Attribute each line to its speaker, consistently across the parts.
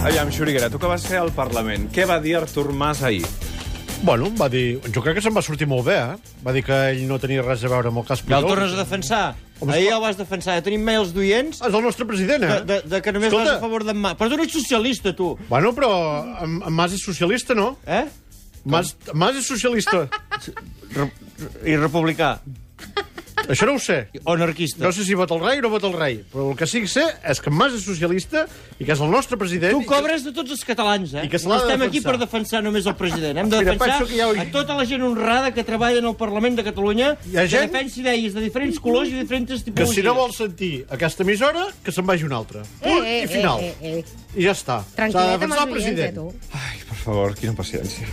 Speaker 1: Aviam, Xuriguera, tu que vas ser al Parlament, què va dir Artur Mas ahir?
Speaker 2: Bueno, va dir... Jo crec que se'n va sortir molt bé, eh? Va dir que ell no tenia res a veure amb el cas
Speaker 3: Ja el
Speaker 2: Pujol.
Speaker 3: tornes a defensar.
Speaker 2: Home,
Speaker 3: Ahir el vas defensar. Ja tenim mails d'oients
Speaker 2: És el nostre president,
Speaker 3: de,
Speaker 2: eh?
Speaker 3: de, de que només
Speaker 2: Escolta.
Speaker 3: vas a favor d'en Mas. Però tu no ets socialista, tu.
Speaker 2: Bueno, però en, en Mas és socialista, no?
Speaker 3: Eh?
Speaker 2: Mas, Mas és socialista.
Speaker 3: Re I republicà.
Speaker 2: Això no ho sé.
Speaker 3: O anarquista.
Speaker 2: No sé si vota el rei o no vota el rei, però el que sí que sé és que Mas és socialista i que és el nostre president...
Speaker 3: Tu
Speaker 2: que-
Speaker 3: cobres de tots els catalans, eh?
Speaker 2: I que se
Speaker 3: no
Speaker 2: l'ha de
Speaker 3: estem aquí
Speaker 2: defensar.
Speaker 3: per defensar només el president. Hem de
Speaker 2: Mira,
Speaker 3: defensar
Speaker 2: penso que hi ha-
Speaker 3: a tota la gent honrada que treballa en el Parlament de Catalunya
Speaker 2: Hi ha gent-
Speaker 3: que defensa idees de diferents colors i diferents
Speaker 2: Que
Speaker 3: tipologies.
Speaker 2: si no vol sentir aquesta emissora, que se'n vagi una altra. Punt
Speaker 4: Eh, eh,
Speaker 2: i final.
Speaker 4: eh, eh, eh.
Speaker 2: I ja està. S'ha de defensar el
Speaker 4: eh,
Speaker 2: president.
Speaker 1: Ai, per favor, quina paciència.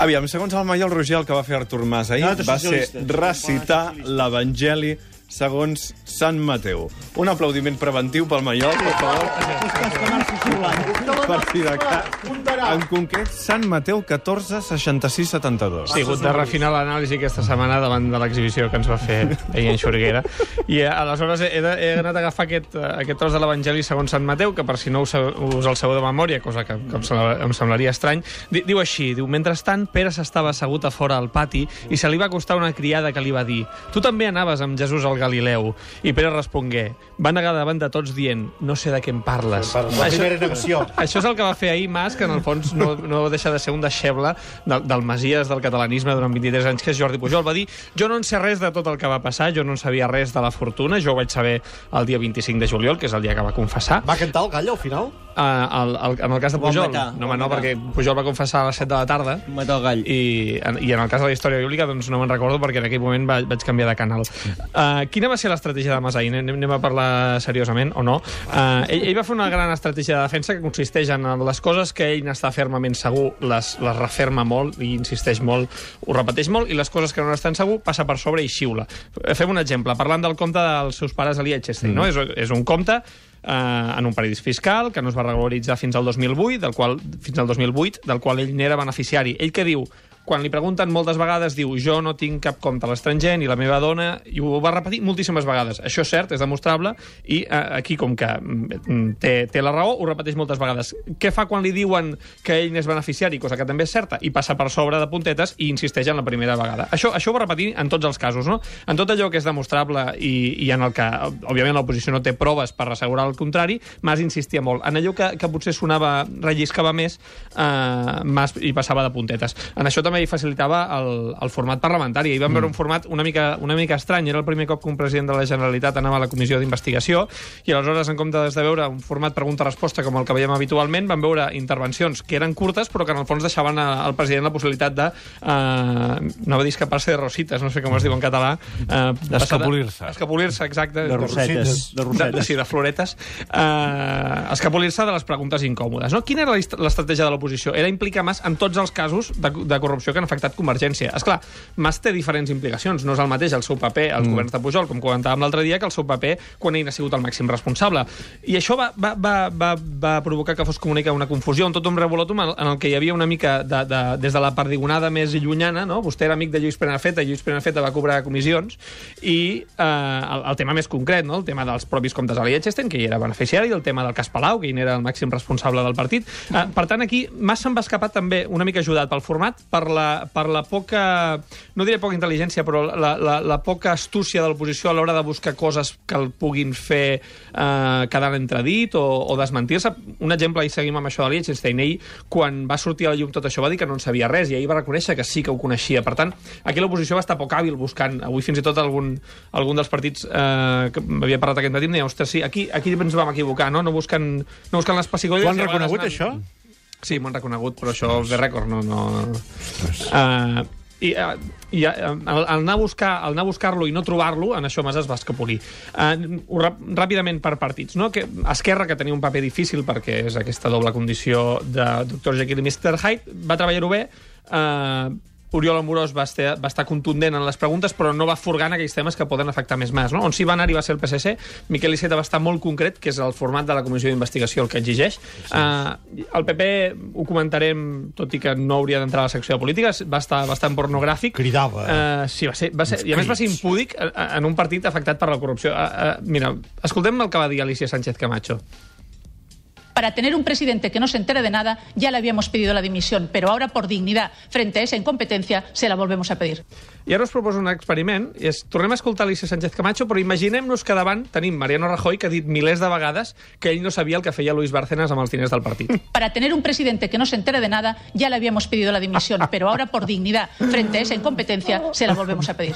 Speaker 1: Aviam, segons el Maiol Roger, el que va fer Artur Mas ahir
Speaker 3: de
Speaker 1: va ser recitar l'Evangeli segons Sant Mateu. Un aplaudiment preventiu pel Maiol, per favor. Per si de cas. En concret, Sant Mateu 14, 66, 72.
Speaker 5: Sí, he hagut de refinar l'anàlisi aquesta setmana davant de l'exhibició que ens va fer ahir en Xurguera. I eh, aleshores he, de- he anat a agafar aquest, eh, aquest tros de l'Evangeli segons Sant Mateu, que per si no us, us el sabeu de memòria, cosa que, que em, sembla, em semblaria estrany, di, diu així, diu, mentrestant Pere s'estava assegut a fora al pati i se li va acostar una criada que li va dir tu també anaves amb Jesús al Galileu. I Pere respongué, va negar davant de tots dient, no sé de què em parles.
Speaker 2: La primera negació.
Speaker 5: Això és el que va fer ahir Mas, que en el fons no, no deixa de ser un deixeble del, del Masies del catalanisme durant 23 anys, que és Jordi Pujol. Va dir, jo no en sé res de tot el que va passar, jo no en sabia res de la fortuna, jo ho vaig saber el dia 25 de juliol, que és el dia que va confessar.
Speaker 2: Va cantar el gall al final?
Speaker 5: Uh, el, el, en el cas de Pujol,
Speaker 3: matar,
Speaker 5: no,
Speaker 3: ho
Speaker 5: home, no, perquè Pujol va confessar a les 7 de la tarda,
Speaker 3: Matar el gall.
Speaker 5: i, en, i en el cas de la història bíblica doncs no me'n recordo perquè en aquell moment va, vaig canviar de canal. Uh, quina va ser l'estratègia de Masai? Anem, anem a parlar seriosament o no? Uh, ell, ell va fer una gran estratègia de defensa que consisteix en les coses que ell n'està fermament segur, les, les referma molt i insisteix molt, ho repeteix molt, i les coses que no n'estan segur passa per sobre i xiula. Fem un exemple, parlant del compte dels seus pares a Liechtenstein, mm. no? És, és un compte eh, en un paradís fiscal que no es va regularitzar fins al 2008, del qual, fins al 2008, del qual ell n'era beneficiari. Ell que diu? Quan li pregunten moltes vegades, diu jo no tinc cap compte a l'estranger, ni la meva dona, i ho va repetir moltíssimes vegades. Això és cert, és demostrable, i eh, aquí, com que mm, té, té la raó, ho repeteix moltes vegades. Què fa quan li diuen que ell n'és beneficiari, cosa que també és certa, i passa per sobre de puntetes i insisteix en la primera vegada. Això, això ho va repetir en tots els casos, no? En tot allò que és demostrable i, i en el que, òbviament, l'oposició no té proves per assegurar el contrari, Mas insistia molt. En allò que, que potser sonava, relliscava més, eh, Mas hi passava de puntetes. En això també hi facilitava el, el format parlamentari. Hi vam mm. veure un format una mica, una mica estrany. Era el primer cop que un president de la Generalitat anava a la comissió d'investigació i aleshores, en comptes de veure un format pregunta-resposta com el que veiem habitualment, vam veure intervencions que eren curtes però que en el fons deixaven a- al president la possibilitat de... Eh, no va dir escapar-se de rosites, no sé com es diu en català. Eh,
Speaker 1: D'escapolir-se.
Speaker 5: Escapolir-se, exacte.
Speaker 3: De rosetes. De
Speaker 5: De, de,
Speaker 3: rosetes.
Speaker 5: sí, de floretes. Uh, escapolir-se de les preguntes incòmodes. No? Quina era l'estratègia de l'oposició? Era implicar Mas en tots els casos de, de corrupció que han afectat Convergència. És clar, Mas té diferents implicacions. No és el mateix el seu paper als mm. governs de Pujol, com comentàvem l'altre dia, que el seu paper quan ell ha sigut el màxim responsable. I això va, va, va, va, va provocar que fos com una confusió, un tot un revolutum en, el que hi havia una mica de, de, des de la perdigonada més llunyana, no? vostè era amic de Lluís Prenafeta, Lluís Prenafeta va cobrar comissions, i eh, el, el tema més concret, no? el tema dels propis comptes a Liechtenstein, que hi era beneficiari, i el tema del cas Palau, que ell era el màxim responsable del partit. Eh, per tant, aquí Mas se'n va escapar també una mica ajudat pel format, per la, per la poca, no diré poca intel·ligència, però la, la, la poca astúcia de l'oposició a l'hora de buscar coses que el puguin fer eh, quedar en entredit o, o desmentir-se. Un exemple, i seguim amb això de Liechtenstein, ell, quan va sortir a la llum tot això, va dir que no en sabia res, i ahir va reconèixer que sí que ho coneixia. Per tant, aquí l'oposició va estar poc hàbil buscant, avui fins i tot algun, algun dels partits eh, que m'havia parlat aquest matí em deia, ostres, sí, aquí, aquí ens vam equivocar, no? No buscant, no buscant les pessigolles.
Speaker 2: Ho han reconegut,
Speaker 5: anant-
Speaker 2: això?
Speaker 5: Sí, han reconegut, però això ve rècord, no... no... Uh, i, uh, i uh, el, el anar a buscar el anar a buscar-lo i no trobar-lo, en això Mas es va escapolir. Uh, ràpidament per partits, no? Que Esquerra, que tenia un paper difícil perquè és aquesta doble condició de Dr. Jekyll i Mr. Hyde, va treballar-ho bé, uh, Oriol Amorós va estar, va estar contundent en les preguntes, però no va furgar en aquells temes que poden afectar més Mas. No? On s'hi va anar i va ser el PSC, Miquel Iceta va estar molt concret, que és el format de la comissió d'investigació el que exigeix. Sí. Uh, el PP, ho comentarem, tot i que no hauria d'entrar a la secció de política, va estar bastant pornogràfic.
Speaker 2: Cridava.
Speaker 5: Uh, sí, va ser, va ser, i a més va ser impúdic en un partit afectat per la corrupció. Uh, uh, mira, escoltem el que va dir Alicia Sánchez Camacho.
Speaker 4: Para tener un presidente que no se entere de nada, ya le habíamos pedido la dimisión, pero ahora por dignidad frente a esa incompetencia se la volvemos a pedir.
Speaker 5: I ara us proposo un experiment. I és, tornem a escoltar Alicia Sánchez Camacho, però imaginem-nos que davant tenim Mariano Rajoy, que ha dit milers de vegades que ell no sabia el que feia Luis Bárcenas amb els diners del partit.
Speaker 4: Para tener un presidente que no se entere de nada, ya le habíamos pedido la dimisión, pero ahora por dignidad frente a esa incompetencia se la volvemos a pedir.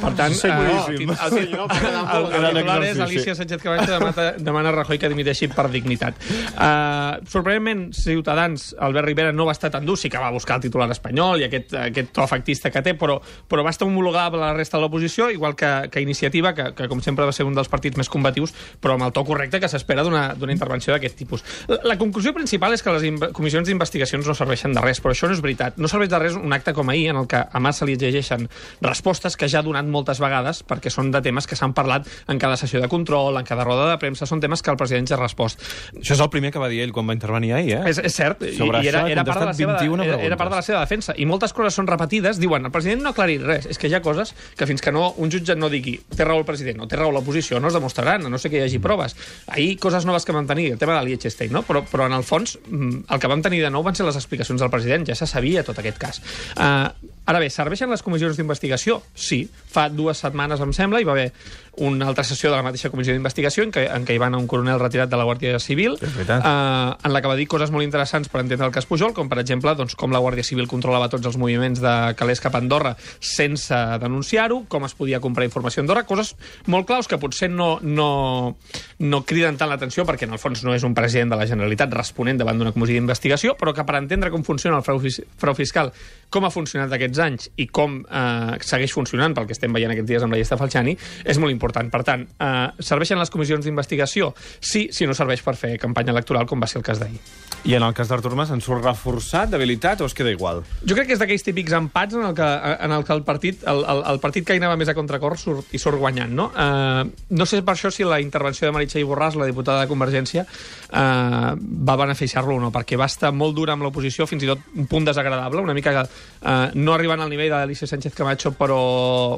Speaker 5: Per tant,
Speaker 2: Sí,
Speaker 5: eh, el, el, el,
Speaker 1: gran
Speaker 5: el titular és. Alicia Sánchez Camacho demana, demana a Rajoy que dimiteixi per dignitat. Uh, sorprenentment, Ciutadans, Albert Rivera no va estar tan dur, sí que va buscar el titular espanyol i aquest, aquest to efectista que té, però, però va estar homologable a la resta de l'oposició, igual que, que Iniciativa, que, que com sempre va ser un dels partits més combatius, però amb el to correcte que s'espera d'una intervenció d'aquest tipus. La, la conclusió principal és que les comissions d'investigacions no serveixen de res, però això no és veritat. No serveix de res un acte com ahir, en el que a Mas se li exigeixen respostes que ja ha donat moltes vegades, perquè són de temes que s'han parlat en cada sessió de control, en cada roda de premsa, són temes que el president ja ha respost.
Speaker 1: Això és el primer que va dir ell quan va intervenir ahir, eh?
Speaker 5: És, és cert, i,
Speaker 1: Sobre
Speaker 5: i era,
Speaker 1: això ha
Speaker 5: era, part de la seva,
Speaker 1: 21
Speaker 5: era, era part de la seva defensa. I moltes coses són repetides. Diuen, el president no ha aclarit res. És que hi ha coses que fins que no, un jutge no digui té raó el president o té raó l'oposició, no es demostraran, no sé que hi hagi proves. Ahir, coses noves que vam tenir, el tema de Liechtenstein, no? però, però en el fons mm, el que vam tenir de nou van ser les explicacions del president. Ja se sabia tot aquest cas. Uh, ara bé, serveixen les comissions d'investigació? Sí. Fa dues setmanes, em sembla, hi va haver una altra sessió de la mateixa comissió d'investigació en, què, en què hi va anar un coronel retirat de la Guàrdia Civil eh, en la que va dir coses molt interessants per entendre el cas Pujol, com per exemple doncs, com la Guàrdia Civil controlava tots els moviments de calés cap a Andorra sense denunciar-ho, com es podia comprar informació a Andorra, coses molt claus que potser no, no, no criden tant l'atenció perquè en el fons no és un president de la Generalitat responent davant d'una comissió d'investigació, però que per entendre com funciona el frau, fis frau fiscal, com ha funcionat aquests anys i com eh, segueix funcionant pel que estem veient aquests dies amb la llista Falciani, és molt important. Per tant, eh, serveixen les comissions d'investigació? Sí, si no serveix per fer campanya electoral, com va ser el cas d'ahir.
Speaker 1: I en el cas d'Artur Mas, en surt reforçat, debilitat, o es queda igual?
Speaker 5: Jo crec que és d'aquells típics empats en el que, en el, que el, partit, el, el, el partit que hi anava més a contracor surt, i surt guanyant, no? Uh, no sé per això si la intervenció de Meritxell Borràs, la diputada de Convergència, uh, va beneficiar-lo o no, perquè va estar molt dura amb l'oposició, fins i tot un punt desagradable, una mica uh, no arribant al nivell d'Alicia Sánchez Camacho, però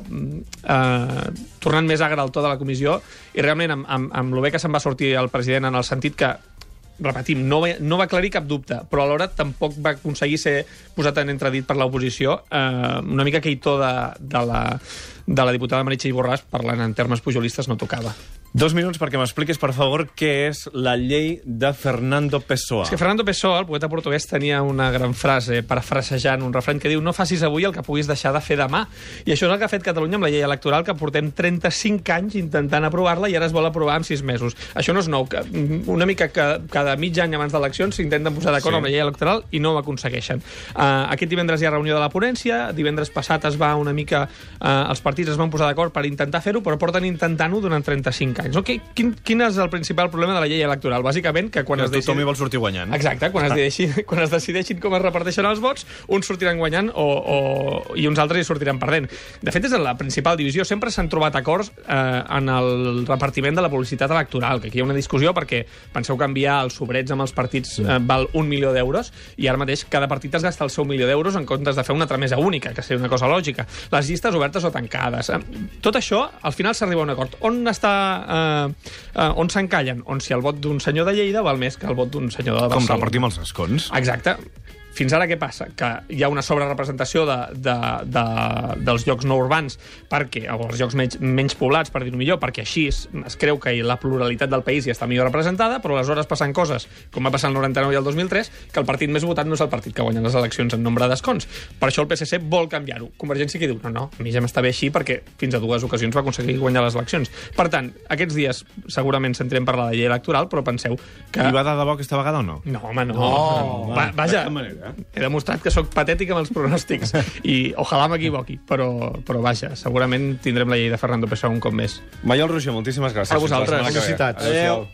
Speaker 5: uh, tornant més agre al to de la comissió, i realment amb, amb, amb lo bé que se'n va sortir el president en el sentit que repetim, no va, no va aclarir cap dubte, però alhora tampoc va aconseguir ser posat en entredit per l'oposició. Eh, una mica aquell to de, de, la, de la diputada Meritxell Borràs, parlant en termes pujolistes, no tocava.
Speaker 1: Dos minuts perquè m'expliquis, per favor, què és la llei de Fernando Pessoa.
Speaker 5: És que Fernando Pessoa, el poeta portuguès, tenia una gran frase, parafrasejant un refrany que diu no facis avui el que puguis deixar de fer demà. I això és el que ha fet Catalunya amb la llei electoral, que portem 35 anys intentant aprovar-la i ara es vol aprovar en 6 mesos. Això no és nou. que Una mica que cada mig any abans d'eleccions s'intenten posar d'acord
Speaker 1: Sí.
Speaker 5: sí. amb la llei electoral i no ho aconsegueixen. Uh, aquest divendres hi ha reunió de la ponència, divendres passat es va una mica... Uh, els partits es van posar d'acord per intentar fer-ho, però porten intentant-ho durant 35 anys. No? Qui- Quin, quin és el principal problema de la llei electoral? Bàsicament, que quan
Speaker 1: Que
Speaker 5: es deixi...
Speaker 1: tothom hi vol sortir guanyant.
Speaker 5: Exacte, quan es, decideixin, quan es decideixin com es reparteixen els vots, uns sortiran guanyant o, o, i uns altres hi sortiran perdent. De fet, és la principal divisió. Sempre s'han trobat acords eh, en el repartiment de la publicitat electoral, que aquí hi ha una discussió perquè penseu que enviar els sobrets amb els partits eh, val un milió d'euros i ara mateix cada partit es gasta el seu milió d'euros en comptes de fer una tramesa única, que seria una cosa lògica. Les llistes obertes o tancades. Eh, Tot això, al final s'arriba a un acord. On està... Eh, eh, on s'encallen? On si el vot d'un senyor de Lleida val més que el vot d'un senyor de
Speaker 1: Com
Speaker 5: Barcelona.
Speaker 1: repartim els escons.
Speaker 5: Exacte. Fins ara què passa? Que hi ha una sobrerepresentació de, de, de, dels llocs no urbans perquè, o els llocs menys, menys poblats, per dir-ho millor, perquè així es, es creu que la pluralitat del país hi està millor representada, però aleshores passen coses, com va passar el 99 i el 2003, que el partit més votat no és el partit que guanya les eleccions en nombre d'escons. Per això el PSC vol canviar-ho. Convergència que diu, no, no, a mi ja m'està bé així perquè fins a dues ocasions va aconseguir guanyar les eleccions. Per tant, aquests dies segurament sentirem parlar de llei electoral, però penseu que...
Speaker 1: I va de debò aquesta vegada o no?
Speaker 5: No, home, no. no. Va, vaja,
Speaker 1: manera.
Speaker 5: he demostrat que sóc patètic amb els pronòstics i ojalà m'equivoqui, però, però vaja, segurament tindrem la llei de Fernando Pessoa un cop més.
Speaker 1: Maiol Roger, moltíssimes gràcies.
Speaker 5: A vosaltres.
Speaker 2: Felicitats.
Speaker 1: Adéu.